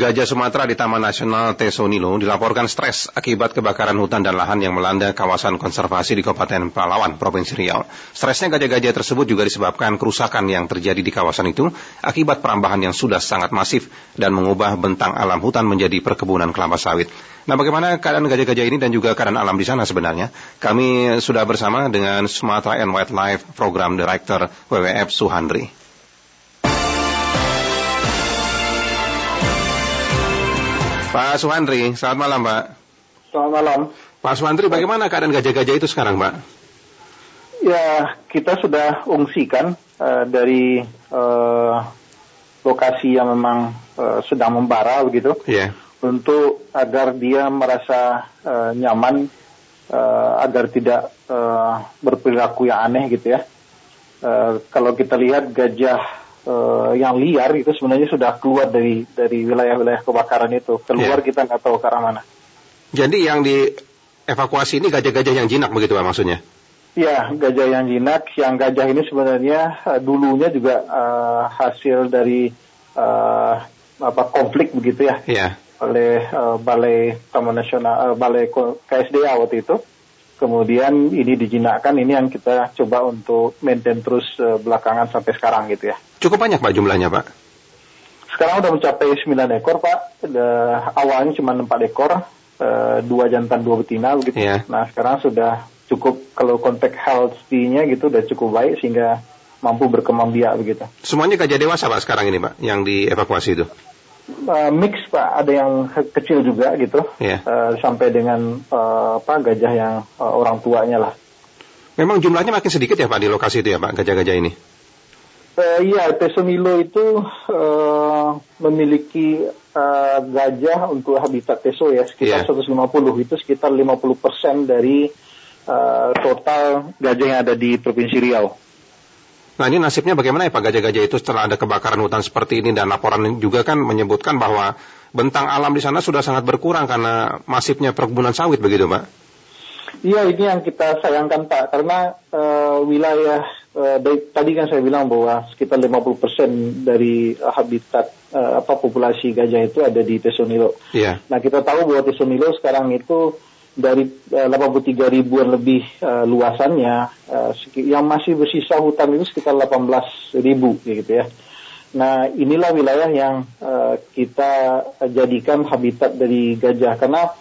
Gajah Sumatera di Taman Nasional Tesonilo dilaporkan stres akibat kebakaran hutan dan lahan yang melanda kawasan konservasi di Kabupaten Palawan, Provinsi Riau. Stresnya gajah-gajah tersebut juga disebabkan kerusakan yang terjadi di kawasan itu akibat perambahan yang sudah sangat masif dan mengubah bentang alam hutan menjadi perkebunan kelapa sawit. Nah, bagaimana keadaan gajah-gajah ini dan juga keadaan alam di sana sebenarnya? Kami sudah bersama dengan Sumatera and Wildlife Program Director WWF Suhandri. Pak Suhandri, selamat malam Pak. Selamat malam. Pak Suhandri, bagaimana keadaan gajah-gajah itu sekarang Pak? Ya, kita sudah ungsikan uh, dari uh, lokasi yang memang uh, sedang membara begitu. Yeah. Untuk agar dia merasa uh, nyaman, uh, agar tidak uh, berperilaku yang aneh gitu ya. Uh, kalau kita lihat gajah uh, yang liar itu sebenarnya sudah keluar dari dari wilayah-wilayah kebakaran itu keluar yeah. kita nggak tahu ke arah mana. Jadi yang di evakuasi ini gajah-gajah yang jinak begitu pak maksudnya? Ya gajah yang jinak, yang gajah ini sebenarnya uh, dulunya juga uh, hasil dari uh, apa konflik begitu ya? Yeah. oleh uh, Balai Taman Nasional, uh, Balai KSDA waktu itu kemudian ini dijinakkan ini yang kita coba untuk maintain terus uh, belakangan sampai sekarang gitu ya. Cukup banyak Pak jumlahnya Pak? Sekarang udah mencapai 9 ekor Pak, uh, awalnya cuma 4 ekor, uh, dua jantan dua betina begitu. Yeah. Nah sekarang sudah cukup kalau konteks healthy-nya gitu udah cukup baik sehingga mampu berkembang biak begitu. Semuanya gajah dewasa Pak sekarang ini Pak yang dievakuasi itu? Uh, mix pak ada yang kecil juga gitu yeah. Iya. uh, sampai dengan uh, apa gajah yang uh, orang tuanya lah memang jumlahnya makin sedikit ya pak di lokasi itu ya pak gajah-gajah ini uh, iya Tesomilo itu uh, memiliki uh, gajah untuk habitat Teso ya sekitar yeah. 150 itu sekitar 50 persen dari uh, total gajah yang ada di provinsi Riau Nah ini nasibnya bagaimana ya Pak gajah-gajah itu setelah ada kebakaran hutan seperti ini dan laporan juga kan menyebutkan bahwa bentang alam di sana sudah sangat berkurang karena masifnya perkebunan sawit begitu Pak? Iya ini yang kita sayangkan Pak karena uh, wilayah uh, dari, tadi kan saya bilang bahwa sekitar 50% dari uh, habitat uh, apa populasi gajah itu ada di Tesonilo. Iya. Nah kita tahu bahwa Tesonilo sekarang itu dari uh, 83 ribuan lebih uh, luasannya, uh, yang masih bersisa hutan itu sekitar 18 ribu gitu ya. Nah inilah wilayah yang uh, kita jadikan habitat dari gajah karena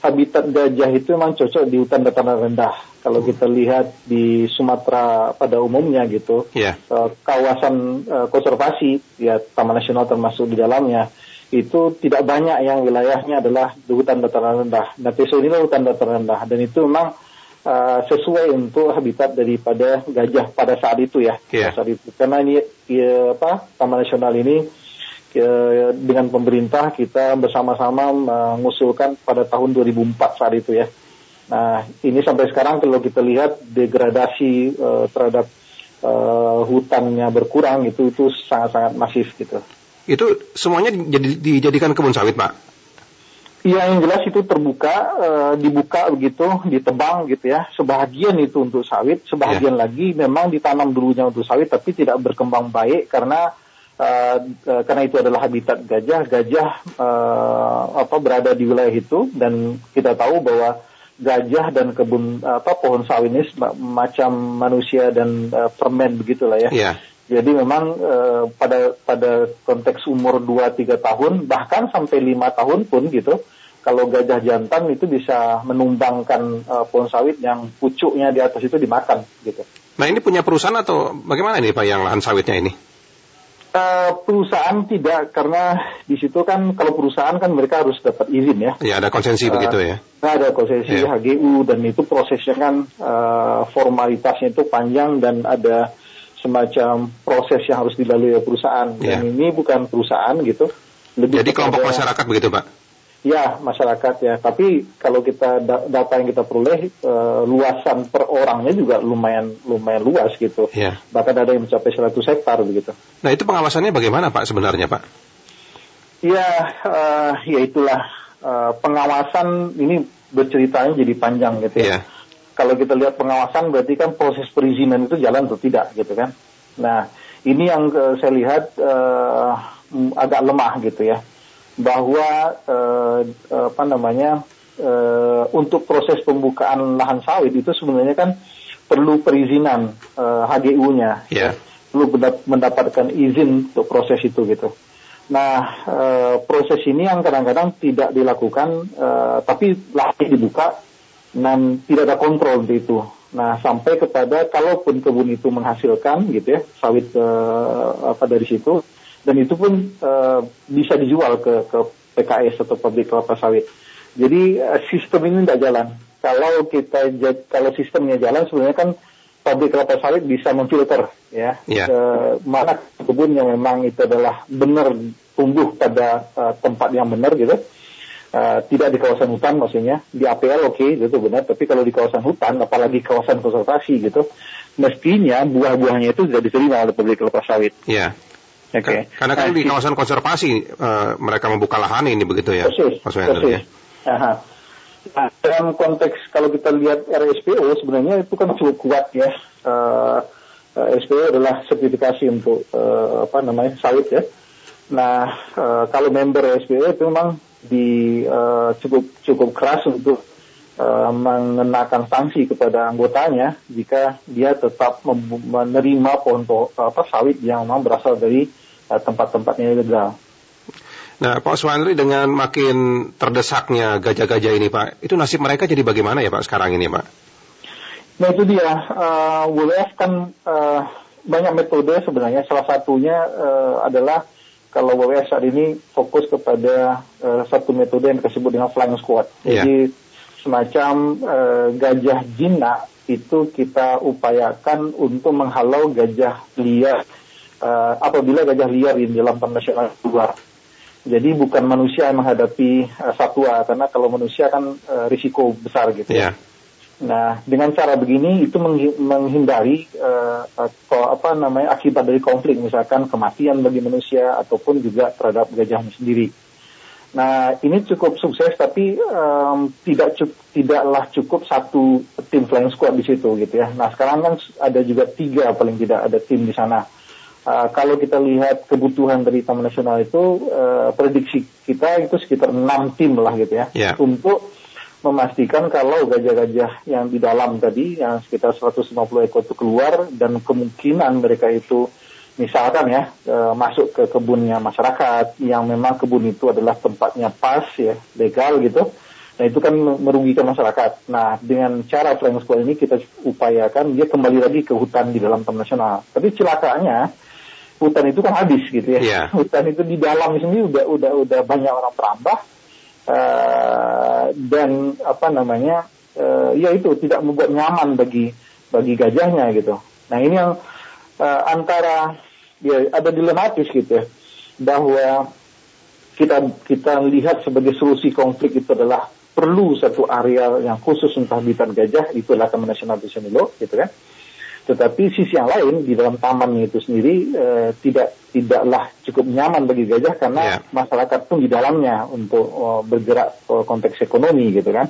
habitat gajah itu memang cocok di hutan dataran rendah. Kalau kita lihat di Sumatera pada umumnya gitu, yeah. uh, kawasan uh, konservasi ya Taman Nasional termasuk di dalamnya itu tidak banyak yang wilayahnya adalah hutan dataran rendah. Nah, Teso ini hutan dataran rendah dan itu memang uh, sesuai untuk habitat daripada gajah pada saat itu ya. Yeah. Saat itu. Karena ini ya, apa Taman Nasional ini ya, dengan pemerintah kita bersama-sama mengusulkan pada tahun 2004 saat itu ya. Nah, ini sampai sekarang kalau kita lihat degradasi uh, terhadap uh, hutannya berkurang itu itu sangat-sangat masif gitu. Itu semuanya jadi, dijadikan kebun sawit, Pak? Iya, yang jelas itu terbuka, e, dibuka begitu, ditebang gitu ya. Sebahagian itu untuk sawit, sebahagian yeah. lagi memang ditanam dulunya untuk sawit, tapi tidak berkembang baik karena e, e, karena itu adalah habitat gajah. Gajah e, apa berada di wilayah itu dan kita tahu bahwa gajah dan kebun apa pohon sawit ini macam manusia dan uh, permen begitulah ya. Yeah. Jadi memang uh, pada pada konteks umur 2-3 tahun bahkan sampai lima tahun pun gitu kalau gajah jantan itu bisa menumbangkan uh, pohon sawit yang pucuknya di atas itu dimakan gitu. Nah ini punya perusahaan atau bagaimana ini Pak yang lahan sawitnya ini? Uh, perusahaan tidak karena di situ kan kalau perusahaan kan mereka harus dapat izin ya. Iya ada konsensi uh, begitu ya. Ada konsensi yeah. HGU dan itu prosesnya kan uh, formalitasnya itu panjang dan ada semacam proses yang harus dilalui oleh perusahaan. Yeah. Dan ini bukan perusahaan gitu. Lebih Jadi kelompok masyarakat begitu Pak? Ya masyarakat ya. Tapi kalau kita data yang kita peroleh uh, luasan per orangnya juga lumayan lumayan luas gitu. Yeah. Bahkan ada yang mencapai 100 hektar begitu. Nah itu pengawasannya bagaimana Pak sebenarnya Pak? Ya, uh, ya itulah uh, pengawasan ini berceritanya jadi panjang gitu ya. Yeah kalau kita lihat pengawasan berarti kan proses perizinan itu jalan atau tidak gitu kan. Nah ini yang uh, saya lihat uh, agak lemah gitu ya. bahwa uh, apa namanya uh, untuk proses pembukaan lahan sawit itu sebenarnya kan perlu perizinan uh, HGU-nya, yeah. perlu mendapatkan izin untuk proses itu gitu. Nah, uh, proses ini yang kadang-kadang tidak dilakukan, uh, tapi lahan dibuka dan tidak ada kontrol di itu. Nah, sampai kepada kalaupun kebun itu menghasilkan gitu ya sawit uh, apa dari situ, dan itu pun uh, bisa dijual ke ke PKS atau pabrik kelapa sawit. Jadi uh, sistem ini tidak jalan. Kalau kita kalau sistemnya jalan sebenarnya kan pabrik kelapa sawit bisa memfilter ya yeah. ke mana kebun yang memang itu adalah benar tumbuh pada uh, tempat yang benar gitu. Uh, tidak di kawasan hutan maksudnya di APL oke okay, itu benar tapi kalau di kawasan hutan apalagi kawasan konservasi gitu mestinya buah-buahnya itu tidak diterima oleh pabrik kelapa sawit. Iya. Oke. Okay. Karena kan nah, di kawasan konservasi uh, mereka membuka lahan ini begitu ya, persis, Mas Wendel ya. Aha. Nah, dalam konteks kalau kita lihat RSPO sebenarnya itu kan cukup kuat ya. Uh, eh, RSPO adalah sertifikasi untuk uh, apa namanya sawit ya. Nah, uh, kalau member RSPO itu memang di uh, cukup cukup keras untuk uh, mengenakan sanksi kepada anggotanya jika dia tetap menerima pohon apa sawit yang memang berasal dari Eh, tempat-tempatnya ilegal. Nah, Pak Swandri dengan makin terdesaknya gajah-gajah ini, Pak, itu nasib mereka jadi bagaimana ya, Pak, sekarang ini, Pak? Nah, itu dia. Uh, WWF kan uh, banyak metode sebenarnya. Salah satunya uh, adalah kalau WWF saat ini fokus kepada uh, satu metode yang disebut dengan flying squad. Yeah. Jadi semacam uh, gajah jinak itu kita upayakan untuk menghalau gajah liar uh, apabila gajah liar di dalam nasional keluar. Jadi bukan manusia yang menghadapi uh, satwa karena kalau manusia kan uh, risiko besar gitu. Yeah. Nah, dengan cara begini itu menghindari uh, atau apa namanya akibat dari konflik misalkan kematian bagi manusia ataupun juga terhadap gajahnya sendiri. Nah, ini cukup sukses tapi um, tidak cukup, tidaklah cukup satu tim flying squad di situ gitu ya. Nah, sekarang kan ada juga tiga paling tidak ada tim di sana. Uh, kalau kita lihat kebutuhan dari Taman Nasional itu uh, prediksi kita itu sekitar enam tim lah gitu ya yeah. untuk memastikan kalau gajah-gajah yang di dalam tadi yang sekitar 150 ekor itu keluar dan kemungkinan mereka itu misalkan ya uh, masuk ke kebunnya masyarakat yang memang kebun itu adalah tempatnya pas ya legal gitu. Nah itu kan merugikan masyarakat. Nah dengan cara flying squad ini kita upayakan dia kembali lagi ke hutan di dalam Taman Nasional. Tapi celakanya hutan itu kan habis gitu ya. Yeah. Hutan itu di dalam sendiri udah udah udah banyak orang perambah uh, dan apa namanya uh, ya itu tidak membuat nyaman bagi bagi gajahnya gitu. Nah ini yang uh, antara ya ada dilematis gitu ya bahwa kita kita lihat sebagai solusi konflik itu adalah perlu satu area yang khusus untuk habitat gajah itu adalah Taman Nasional Tisenilo gitu kan tetapi sisi yang lain di dalam taman itu sendiri uh, tidak tidaklah cukup nyaman bagi gajah karena yeah. masyarakat pun di dalamnya untuk uh, bergerak uh, konteks ekonomi gitu kan.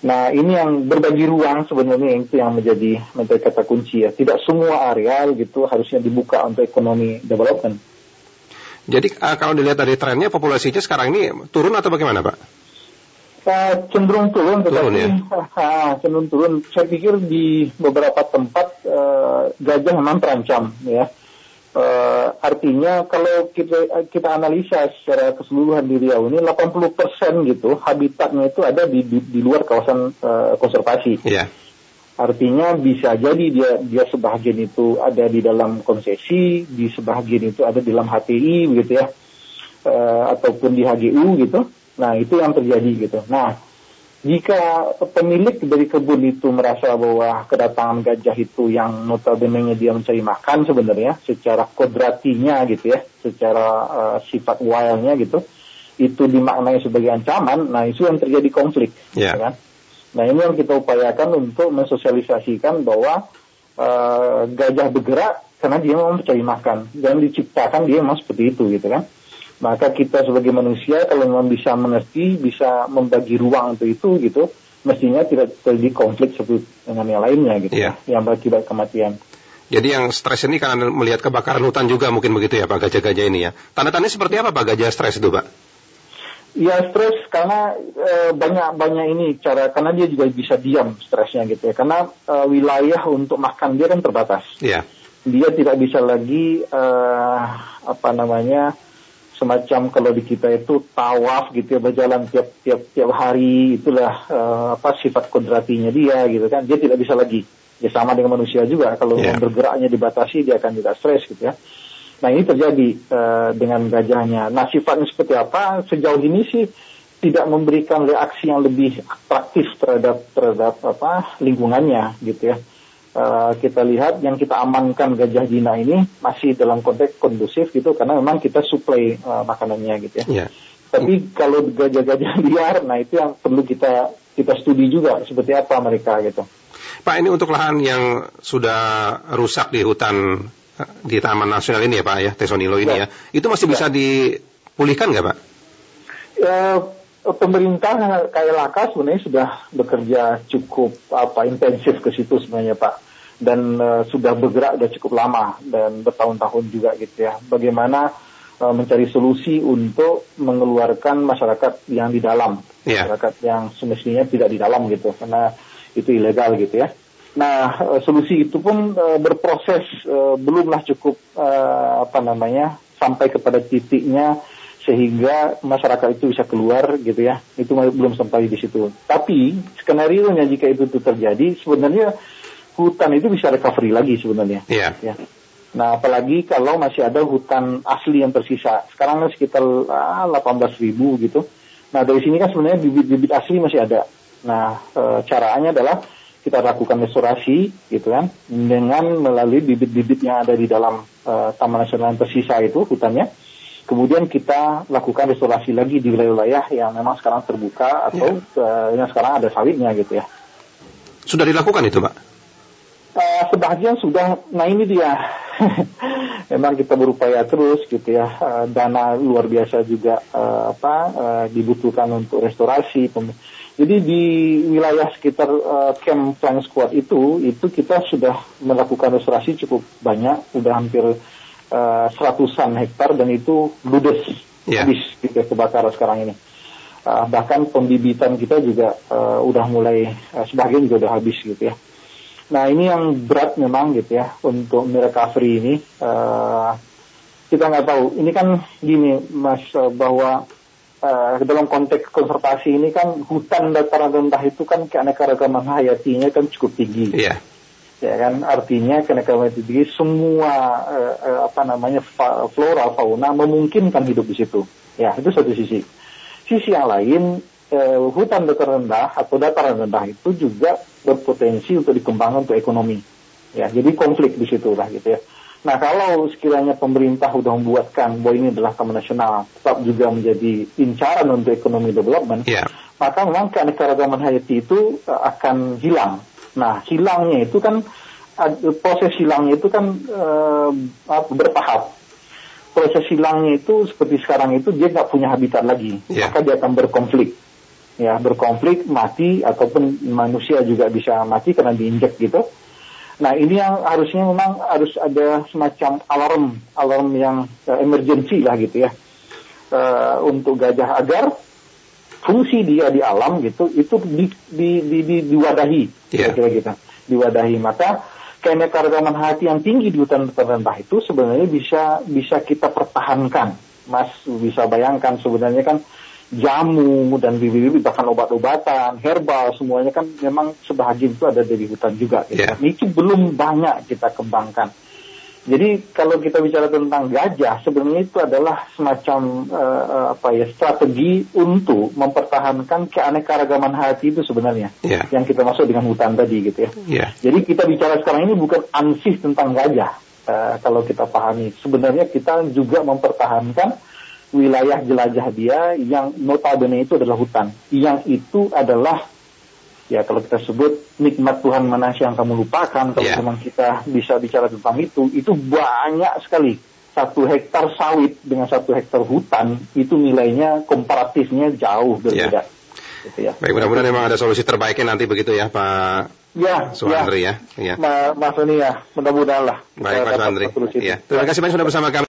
Nah ini yang berbagi ruang sebenarnya itu yang menjadi menjadi kata kunci ya. Tidak semua areal gitu harusnya dibuka untuk ekonomi development. Jadi uh, kalau dilihat dari trennya populasinya sekarang ini turun atau bagaimana Pak? Uh, cenderung turun, tetapi turun, ya? uh, cenderung turun. Saya pikir di beberapa tempat uh, gajah memang terancam, ya. Uh, artinya kalau kita kita analisa secara keseluruhan di Riau ini 80 persen gitu habitatnya itu ada di di, di luar kawasan uh, konservasi. Yeah. Artinya bisa jadi dia dia sebagian itu ada di dalam konsesi, di sebagian itu ada di dalam HTI gitu ya, uh, ataupun di HGU gitu. Nah, itu yang terjadi gitu. Nah, jika pemilik dari kebun itu merasa bahwa kedatangan gajah itu yang notabene dia mencari makan sebenarnya secara kodratinya gitu ya, secara uh, sifat wildnya gitu, itu dimaknai sebagai ancaman, nah itu yang terjadi konflik. Yeah. Kan? Nah ini yang kita upayakan untuk mensosialisasikan bahwa uh, gajah bergerak karena dia mau mencari makan dan diciptakan dia memang seperti itu gitu kan. Maka kita sebagai manusia kalau memang bisa mengerti, bisa membagi ruang untuk itu gitu, mestinya tidak terjadi konflik satu dengan yang lainnya gitu yeah. ya, yang berakibat kematian. Jadi yang stres ini karena melihat kebakaran hutan juga mungkin begitu ya Pak gajah-gajah ini ya. Tanda-tandanya seperti apa Pak gajah stres itu Pak? Ya stres karena e, banyak banyak ini cara karena dia juga bisa diam stresnya gitu ya karena e, wilayah untuk makan dia kan terbatas. Iya. Dia tidak bisa lagi e, apa namanya semacam kalau di kita itu tawaf gitu ya berjalan tiap tiap tiap hari itulah e, apa sifat kodratinya dia gitu kan dia tidak bisa lagi ya sama dengan manusia juga kalau yeah. bergeraknya dibatasi dia akan juga stres gitu ya. Nah ini terjadi uh, dengan gajahnya. Nah sifatnya seperti apa? Sejauh ini sih tidak memberikan reaksi yang lebih atraktif terhadap terhadap apa lingkungannya gitu ya. Uh, kita lihat yang kita amankan gajah jina ini masih dalam konteks kondusif gitu karena memang kita suplai uh, makanannya gitu ya. Yeah. Tapi kalau gajah-gajah liar, nah itu yang perlu kita kita studi juga seperti apa mereka gitu. Pak ini untuk lahan yang sudah rusak di hutan di Taman Nasional ini ya Pak ya, Tesonilo ini ya, ya. itu masih ya. bisa dipulihkan nggak Pak? Ya, pemerintah KLHK sebenarnya sudah bekerja cukup apa intensif ke situ sebenarnya Pak dan uh, sudah bergerak sudah cukup lama dan bertahun-tahun juga gitu ya. Bagaimana uh, mencari solusi untuk mengeluarkan masyarakat yang di dalam, yeah. masyarakat yang semestinya tidak di dalam gitu karena itu ilegal gitu ya. Nah, eh, solusi itu pun uh, berproses uh, belumlah cukup uh, apa namanya sampai kepada titiknya sehingga masyarakat itu bisa keluar gitu ya. Itu belum sampai di situ. Tapi skenario nya jika itu, itu terjadi sebenarnya hutan itu bisa recovery lagi sebenarnya. Yeah. Ya. Nah, apalagi kalau masih ada hutan asli yang tersisa. Sekarang sekitar ah, 18 ribu gitu. Nah, dari sini kan sebenarnya bibit-bibit asli masih ada. Nah, e, caranya adalah kita lakukan restorasi gitu kan dengan melalui bibit-bibit yang ada di dalam uh, Taman Nasional yang tersisa itu hutannya. Kemudian kita lakukan restorasi lagi di wilayah-wilayah yang memang sekarang terbuka atau ya. uh, yang sekarang ada sawitnya gitu ya. Sudah dilakukan itu, Pak? Uh, sebagian sudah. Nah ini dia. memang kita berupaya terus gitu ya. Uh, dana luar biasa juga uh, apa uh, dibutuhkan untuk restorasi. Jadi di wilayah sekitar uh, camp Flying Squad itu, itu kita sudah melakukan restorasi cukup banyak, sudah hampir uh, seratusan hektar dan itu ludes, yeah. habis gitu ya, kebakaran sekarang ini. Uh, bahkan pembibitan kita juga uh, udah mulai uh, sebagian juga udah habis gitu ya. Nah ini yang berat memang gitu ya untuk recovery ini. Uh, kita nggak tahu. Ini kan gini mas bahwa uh, dalam konteks konservasi ini kan hutan dataran rendah itu kan keanekaragaman hayatinya kan cukup tinggi. Yeah. Ya kan artinya keanekaragaman tinggi semua uh, uh, apa namanya flora fauna memungkinkan hidup di situ. Ya itu satu sisi. Sisi yang lain uh, hutan dataran rendah atau dataran rendah itu juga berpotensi untuk dikembangkan untuk ekonomi. Ya jadi konflik di situ lah gitu ya. Nah kalau sekiranya pemerintah sudah membuatkan bahwa ini adalah taman nasional, tetap juga menjadi incaran untuk ekonomi development, yeah. maka memang keanekaragaman hayati itu uh, akan hilang. Nah hilangnya itu kan proses hilangnya itu kan uh, bertahap. Proses hilangnya itu seperti sekarang itu dia nggak punya habitat lagi, yeah. maka dia akan berkonflik. Ya berkonflik mati ataupun manusia juga bisa mati karena diinjek gitu Nah ini yang harusnya memang harus ada semacam alarm, alarm yang uh, emergency lah gitu ya uh, untuk gajah agar fungsi dia di alam gitu itu di, di, di, di, diwadahi yeah. kira-kira gitu, diwadahi maka keanekaragaman hati yang tinggi di hutan terrendah itu sebenarnya bisa bisa kita pertahankan, Mas bisa bayangkan sebenarnya kan jamu dan bibit-bibit bahkan obat-obatan, herbal semuanya kan memang sebagian itu ada dari hutan juga. Gitu. Yeah. Itu belum banyak kita kembangkan. Jadi kalau kita bicara tentang gajah, sebenarnya itu adalah semacam uh, apa ya strategi untuk mempertahankan keanekaragaman hati itu sebenarnya, yeah. yang kita masuk dengan hutan tadi gitu ya. Yeah. Jadi kita bicara sekarang ini bukan ansih tentang gajah, uh, kalau kita pahami. Sebenarnya kita juga mempertahankan wilayah jelajah dia yang notabene itu adalah hutan. Yang itu adalah ya kalau kita sebut nikmat Tuhan mana yang kamu lupakan kalau yeah. memang kita bisa bicara tentang itu itu banyak sekali satu hektar sawit dengan satu hektar hutan itu nilainya komparatifnya jauh berbeda. Yeah. Gitu ya. Baik, mudah-mudahan memang ada solusi terbaiknya nanti begitu ya, Pak Ya, Suandri ya. ya. ya. Mas Soni ya, mudah-mudahan lah. Baik, Pak Suandri. Ya. Terima kasih banyak sudah bersama kami.